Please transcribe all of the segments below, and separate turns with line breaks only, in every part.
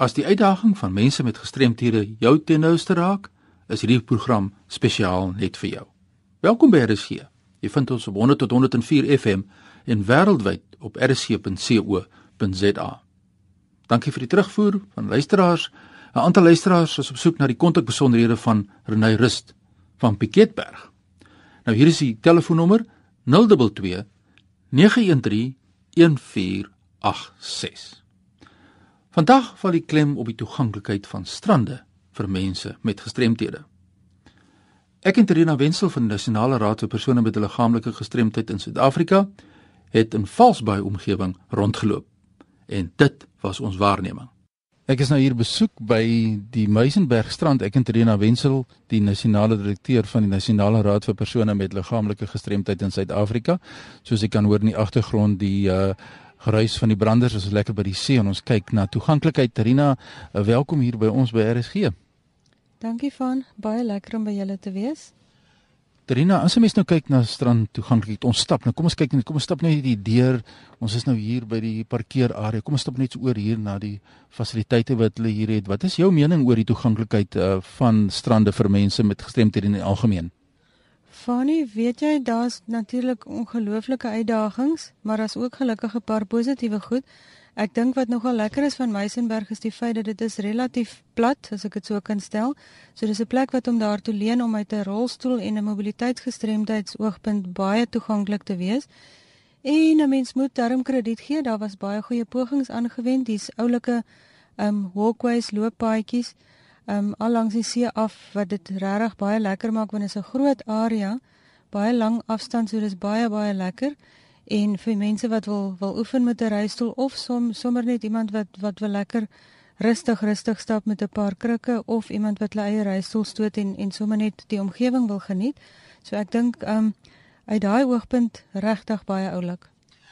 As die uitdaging van mense met gestremthede jou teenouste raak, is hierdie program spesiaal net vir jou. Welkom by RSG. Jy vind ons op 100 tot 104 FM en wêreldwyd op rsg.co.za. Dankie vir die terugvoer van luisteraars. 'n Aantal luisteraars is op soek na die kontakbesonderhede van Renay Rust van Piketberg. Nou hier is die telefoonnommer 022 913 1486. Vandag val die klem op die toeganklikheid van strande vir mense met gestremthede. Ek en Terina Wenzel van die Nasionale Raad vir persone met liggaamlike gestremdheid in Suid-Afrika het in Valsbaai omgewing rondgeloop en dit was ons waarneming. Ek is nou hier besoek by die Meisenberg strand. Ek en Terina Wenzel, die nasionale direkteur van die Nasionale Raad vir persone met liggaamlike gestremdheid in Suid-Afrika. Soos ek kan hoor in die agtergrond die uh geruis van die branders is lekker by die see en ons kyk na toeganklikheid. Terina, eh, welkom hier by ons by RSG.
Dankie van, baie lekker om by julle te wees.
Terina, as jy mens nou kyk na strand toeganklikheid, ons stap nou. Kom ons kyk net, kom ons stap net hierdie deur. Ons is nou hier by die parkeerarea. Kom ons stap net so oor hier na die fasiliteite wat hulle hier het. Wat is jou mening oor die toeganklikheid uh, van strande vir mense met gestremthede in die algemeen?
Fanny, weet jy daar's natuurlik ongelooflike uitdagings, maar daar's ook gelukkig 'n paar positiewe goed. Ek dink wat nogal lekker is van Meisenberg is die feit dat dit is relatief plat, as ek dit so kan stel. So dis 'n plek wat om daar te leen om uit 'n rolstoel en 'n mobiliteitsgestremdheidsoogpunt baie toeganklik te wees. En 'n mens moet darm krediet gee, daar was baie goeie pogings aangewend, dis oulike um walkways, looppaadjies um al langs die see af wat dit regtig baie lekker maak want dit is 'n groot area, baie lang afstand, so dis baie baie lekker. En vir mense wat wil wil oefen met 'n reistool of som, sommer net iemand wat wat wil lekker rustig rustig stap met 'n paar krikke of iemand wat hulle eie reistool stoot en en sommer net die omgewing wil geniet. So ek dink um uit daai oogpunt regtig baie oulik.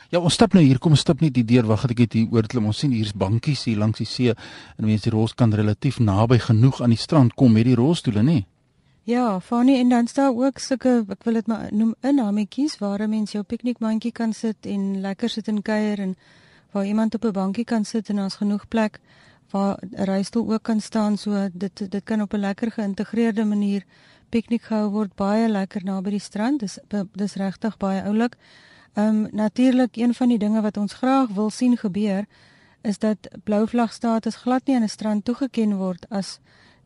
Ja, ons stap nou hier, kom ons stap net die deur. Wag, ek het hier oor klim. Ons sien hier's bankies hier langs die see en mense die rolstoel kan relatief naby genoeg aan die strand kom met die rolstoele, nê?
Ja, Fanny en dan staan ook sulke, ek wil dit maar noem inhametjies waar 'n mens jou piknikmandjie kan sit en lekker sit en kuier en waar iemand op 'n bankie kan sit en ons genoeg plek waar 'n reistool ook kan staan so dit dit kan op 'n lekker geïntegreerde manier piknik gehou word baie lekker naby die strand. Dis dis regtig baie oulik. Ehm um, natuurlik een van die dinge wat ons graag wil sien gebeur is dat blou vlag status glad nie aan 'n strand toegeken word as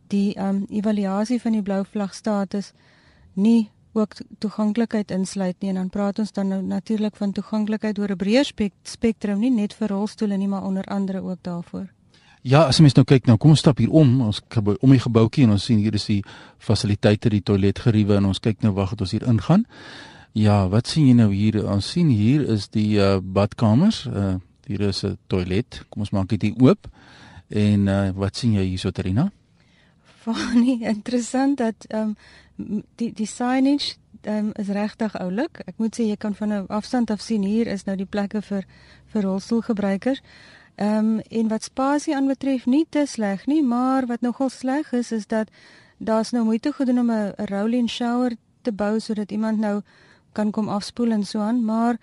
die ehm um, evaluasie van die blou vlag status nie ook toeganklikheid insluit nie en dan praat ons dan nou natuurlik van toeganklikheid oor 'n breër spek spektrum nie net vir rolstoele nie maar onder andere ook daarvoor.
Ja, as mens nou kyk nou, kom ons stap hier om, ons gebou om die gebouetjie en ons sien hier is die fasiliteite, die toiletgeriewe en ons kyk nou wag het ons hier ingaan. Ja, wat sien jy nou hier? Ons sien hier is die uh, badkamers. Uh, hier is 'n toilet. Kom ons maak dit hier oop. En uh, wat sien jy hierso Terina?
Funny, interessant dat ehm um, die die signage um, is regtig oulik. Ek moet sê jy kan van 'n afstand af sien hier is nou die plekke vir vir rolstoelgebruikers. Ehm um, en wat spasie aanbetref nie te sleg nie, maar wat nogal sleg is is dat daar's nou moeite gedoen om 'n rolling shower te bou sodat iemand nou kan kom afspoel en so aan, maar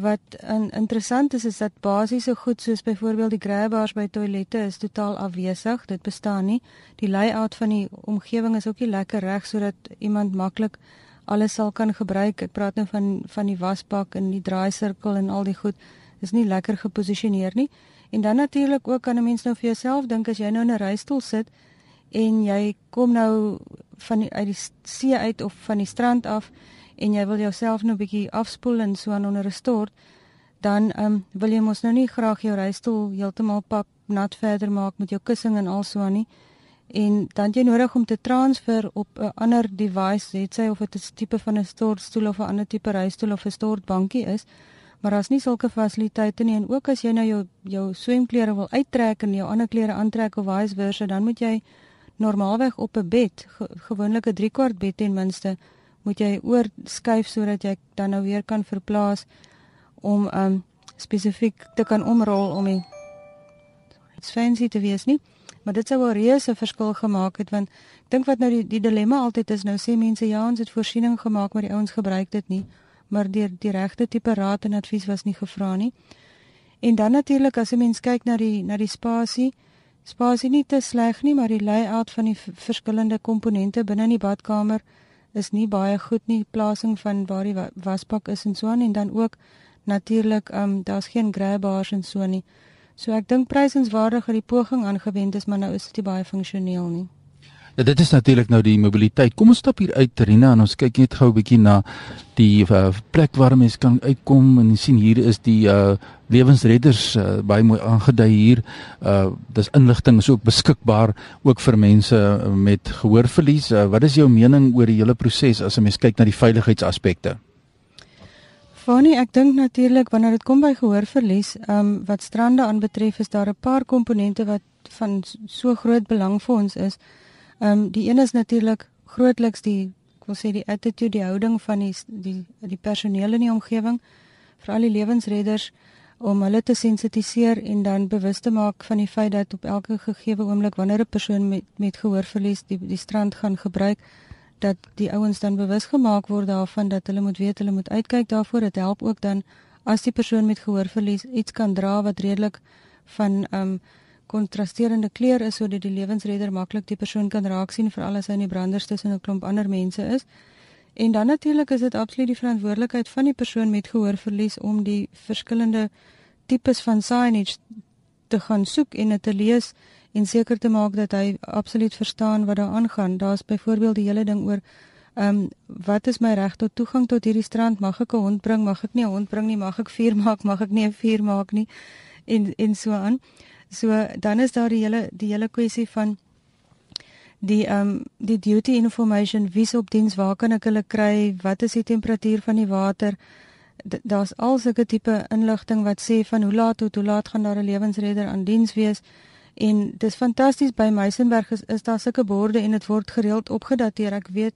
wat in, interessant is is dat basiese goed soos byvoorbeeld die grabbars by toilette is totaal afwesig. Dit bestaan nie. Die layout van die omgewing is ook nie lekker reg sodat iemand maklik alles sal kan gebruik. Ek praat nou van van die wasbak en die draaisirkel en al die goed. Dis nie lekker geposisioneer nie. En dan natuurlik ook kan 'n mens nou vir jouself dink as jy nou in 'n reistool sit en jy kom nou van die, uit die see uit of van die strand af en jy wil jouself nou 'n bietjie afspoel en so aan onder 'n stort, dan ehm um, wil jy mos nou nie graag jou reistool heeltemal pap nat verder maak met jou kussing en al so aan nie. En dan jy nodig om te transfer op 'n ander device, het sy of dit 'n tipe van 'n stortstoel of 'n ander tipe reistool of 'n stortbankie is. Maar daar's nie sulke fasiliteite nie en ook as jy nou jou jou swemklere wil uittrek en jou ander klere aantrek of vice versa, dan moet jy normaalweg op 'n bed, ge gewoonlik 'n 3 kwart bed ten minste, moet jy oorskuif sodat jy dan nou weer kan verplaas om um spesifiek te kan omrol om die dit's fancy te wees nie. Maar dit sou 'n reuse verskil gemaak het want ek dink wat nou die die dilemma altyd is nou sê mense ja ons het voorsiening gemaak maar die ouens gebruik dit nie. Maar deur die regte tipe raad en advies was nie gevra nie. En dan natuurlik as 'n mens kyk na die na die spasie spasie nie te sleg nie, maar die layout van die verskillende komponente binne in die badkamer is nie baie goed nie. Plasing van waar die wasbak is en so aan en dan ook natuurlik ehm um, daar's geen grabbars en so nie. So ek dink prysenswaardig dat die poging aangewend is, maar nou is dit baie funksioneel nie.
Ja, dit is natuurlik nou die mobiliteit. Kom ons stap hier uit Rina en ons kyk net gou 'n bietjie na die uh, plek waar mense kan uitkom en sien hier is die uh, lewensredders uh, baie mooi aangedui hier. Uh dis inligting is ook beskikbaar ook vir mense met gehoorverlies. Uh, wat is jou mening oor die hele proses as 'n mens kyk na die veiligheidsaspekte?
Fanie, ek dink natuurlik wanneer dit kom by gehoorverlies, ehm um, wat strande aanbetref is daar 'n paar komponente wat van so groot belang vir ons is. Ehm um, die een is natuurlik grootliks die ek wil sê die attitude, die houding van die die die personeel in die omgewing, veral die lewensredders om hulle te sensitiseer en dan bewus te maak van die feit dat op elke gegeewe oomblik wanneer 'n persoon met met gehoorverlies die die strand gaan gebruik, dat die ouens dan bewus gemaak word daarvan dat hulle moet weet hulle moet uitkyk daarvoor. Dit help ook dan as die persoon met gehoorverlies iets kan dra wat redelik van ehm um, kontrasterende kleur is sodat die lewensredder maklik die persoon kan raak sien veral as hy in die branders tussen 'n klomp ander mense is. En dan natuurlik is dit absoluut die verantwoordelikheid van die persoon met gehoorverlies om die verskillende tipes van signage te gaan soek en dit te lees en seker te maak dat hy absoluut verstaan wat daar aangaan. Daar's byvoorbeeld die hele ding oor ehm um, wat is my reg tot toegang tot hierdie strand? Mag ek 'n hond bring? Mag ek nie 'n hond bring nie? Mag ek vuur maak? Mag ek nie 'n vuur maak nie? En en so aan. So dan is daar die hele die hele kwessie van die ehm um, die duty information wie's op diens waar kan ek hulle kry wat is die temperatuur van die water? Daar's al sulke tipe inligting wat sê van hoe laat tot hoe laat gaan daar 'n lewensredder aan diens wees. En dis fantasties by Meisenberg is, is daar sulke borde en dit word gereeld opgedateer. Ek weet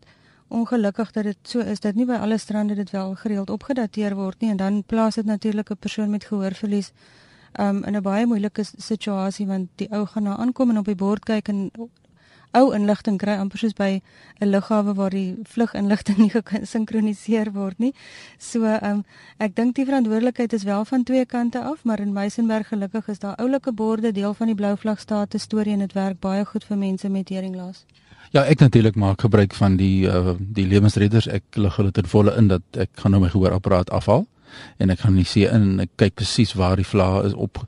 ongelukkig dat dit so is dat nie by alle strande dit wel gereeld opgedateer word nie en dan plaas dit natuurlik 'n persoon met gehoorverlies um, in 'n baie moeilike situasie want die ou gaan na aankom en op die bord kyk en ou inligting kry amper soos by 'n lughawe waar die vluginligting nie gesinkroniseer word nie. So um, ek dink die verantwoordelikheid is wel van twee kante af, maar in Meisenberg gelukkig is daar oulike borde deel van die blou vlagstaat storie en dit werk baie goed vir mense met heringlaas.
Ja, ek natuurlik maak gebruik van die uh, die lewensredders. Ek lig hulle ten volle in dat ek gaan nou my gehoorapparaat afhaal en ek gaan nie sien in ek kyk presies waar die vlae is op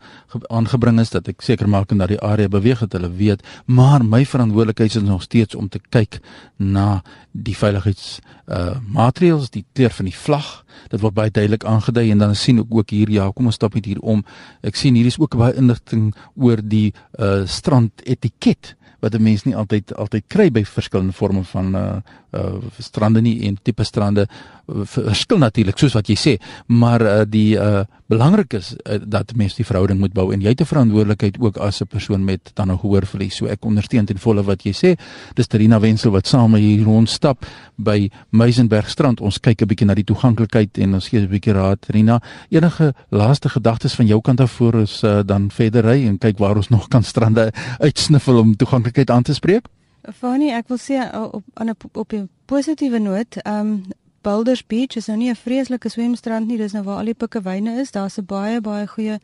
aangebring is dat ek seker maak dat die area beweeg het hulle weet. Maar my verantwoordelikheid is nog steeds om te kyk na die veiligheids uh maatreëls die kleur van die vlag dit word baie duidelik aangedui en dan sien ek ook hier ja kom ons stap net hier om. Ek sien hier is ook baie inligting oor die uh strand etiket wat 'n mens nie altyd altyd kry by verskillende forme van uh uh strande nie en tipe strande verskil natuurlik soos wat jy sê. Maar uh die uh belangrik is uh, dat mense die verhouding moet bou en jy het 'n verantwoordelikheid ook as 'n persoon met dan 'n gehoorverlies so ek ondersteun ten volle wat jy sê. Dis Terina Wenzel wat saam hier rondstap by Meisenberg strand ons kyk 'n bietjie na die toeganklikheid en ons gee 'n bietjie raad Terina enige laaste gedagtes van jou kant af voor ons uh, dan verder ry en kyk waar ons nog kan strande uitsniffel om toeganklikheid aan te spreek
Fanny, ek wil sê op aan 'n op 'n positiewe noot, ehm um, Boulders Beach is nou nie 'n vreeslike swemstrand nie, dis nou waar al die pikkewyne is. Daar's 'n baie baie goeie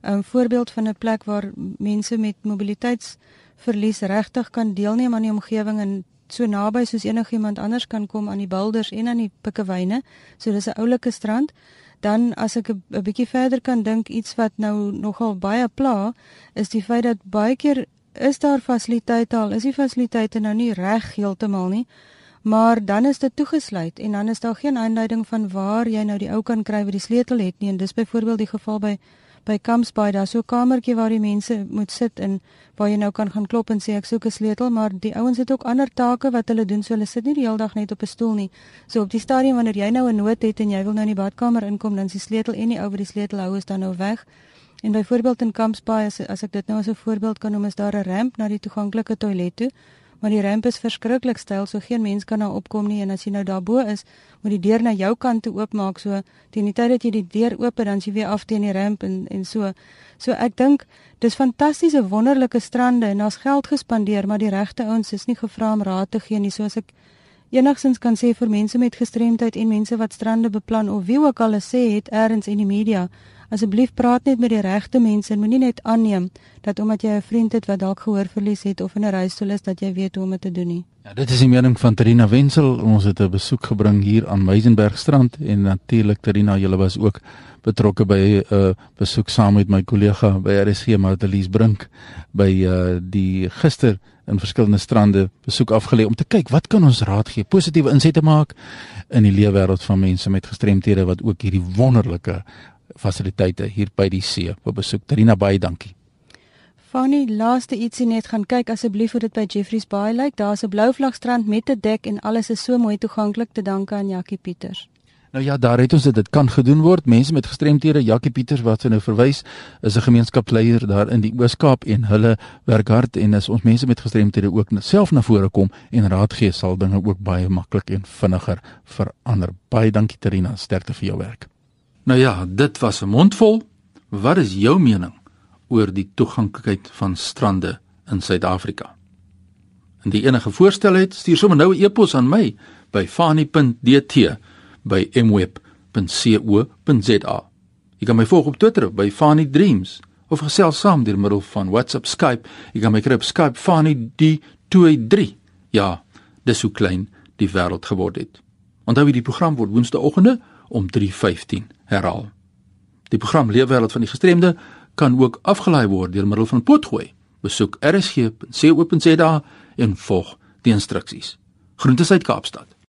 ehm um, voorbeeld van 'n plek waar mense met mobiliteitsverlies regtig kan deelneem aan die omgewing en so naby soos enigiemand anders kan kom aan die boulders en aan die pikkewyne. So dis 'n oulike strand. Dan as ek 'n bietjie verder kan dink iets wat nou nogal baie pla, is die feit dat baie keer is daar fasiliteite al, is die fasiliteite nou nie reg heeltemal nie. Maar dan is dit toegesluit en dan is daar geen aanduiding van waar jy nou die ou kan kry wat die sleutel het nie en dis byvoorbeeld die geval by by Campsby daar so 'n kamertjie waar die mense moet sit en waar jy nou kan gaan klop en sê ek soek 'n sleutel maar die ouens het ook ander take wat hulle doen so hulle sit nie die hele dag net op 'n stoel nie so op die stadium wanneer jy nou 'n nood het en jy wil nou in die badkamer inkom dan is die sleutel en die ou wat die sleutel hou is dan nou weg En byvoorbeeld in Kampsbaai as as ek dit nou as 'n voorbeeld kan noem, is daar 'n ramp na die toeganklike toilet toe. Maar die ramp is verskriklik styl, so geen mens kan daar opkom nie. En as jy nou daarbo is, moet die deur na jou kant toe oopmaak. So teen die tyd dat jy die deur oop dan jy weer af teen die ramp en en so. So ek dink dis fantastiese wonderlike strande en daar's geld gespandeer, maar die regte ouens is nie gevra om raad te gee nie, soos ek enigsins kan sê vir mense met gestremdheid en mense wat strande beplan of wie ook al sê het eers in die media asseblief praat net met die regte mense en moenie net aanneem dat omdat jy 'n vriend het wat dalk gehoorverlies het of in 'n rolstoel is dat jy weet hoe om dit te doen nie.
Ja, dit is die mening van Trina Wenzel. Ons het 'n besoek gebring hier aan Meisenbergstrand en natuurlik Trina, julle was ook betrokke by 'n uh, besoek saam met my kollega by RSG Martelies Brink by uh, die gister in verskillende strande besoek afgelê om te kyk wat kan ons raad gee, positiewe insette maak in die leefwêreld van mense met gestremthede wat ook hierdie wonderlike fasiliteite hier by die see wil besoek. Trina, baie dankie.
Fanny, laaste ietsie net gaan kyk asseblief hoe dit by Jeffreys Bay lyk. Daar's 'n blou vlagstrand met 'n dek en alles is so mooi toeganklik te danke aan Jackie Pieters.
Nou ja, daar het ons dit dit kan gedoen word. Mense met gestremthede, Jackie Pieters wat sy nou verwys, is 'n gemeenskapsleier daar in die Oos-Kaap en hulle werk hard en as ons mense met gestremthede ook self na vore kom en raad gee, sal dinge ook baie maklik en vinniger verander. Baie dankie Terina, sterkte vir jou werk. Nou ja, dit was 'n mondvol. Wat is jou mening? oor die toeganklikheid van strande in Suid-Afrika. En die enige voorstel het, stuur sommer nou 'n e-pos aan my by fani.dt by mweb.co.za. Jy kan my volg op Twitter by Fani Dreams of gesels saam deur middel van WhatsApp, Skype. Jy kan my kry op Skype Fani D23. Ja, dis hoe klein die wêreld geword het. Onthou die program word woensdaeoggende om 3:15 herhaal. Die program Leefwêreld van die Gestremde kan ook afgelaai word deur middel van potgooi. Besoek rsg.co.za en volg die instruksies. Groete uit Kaapstad.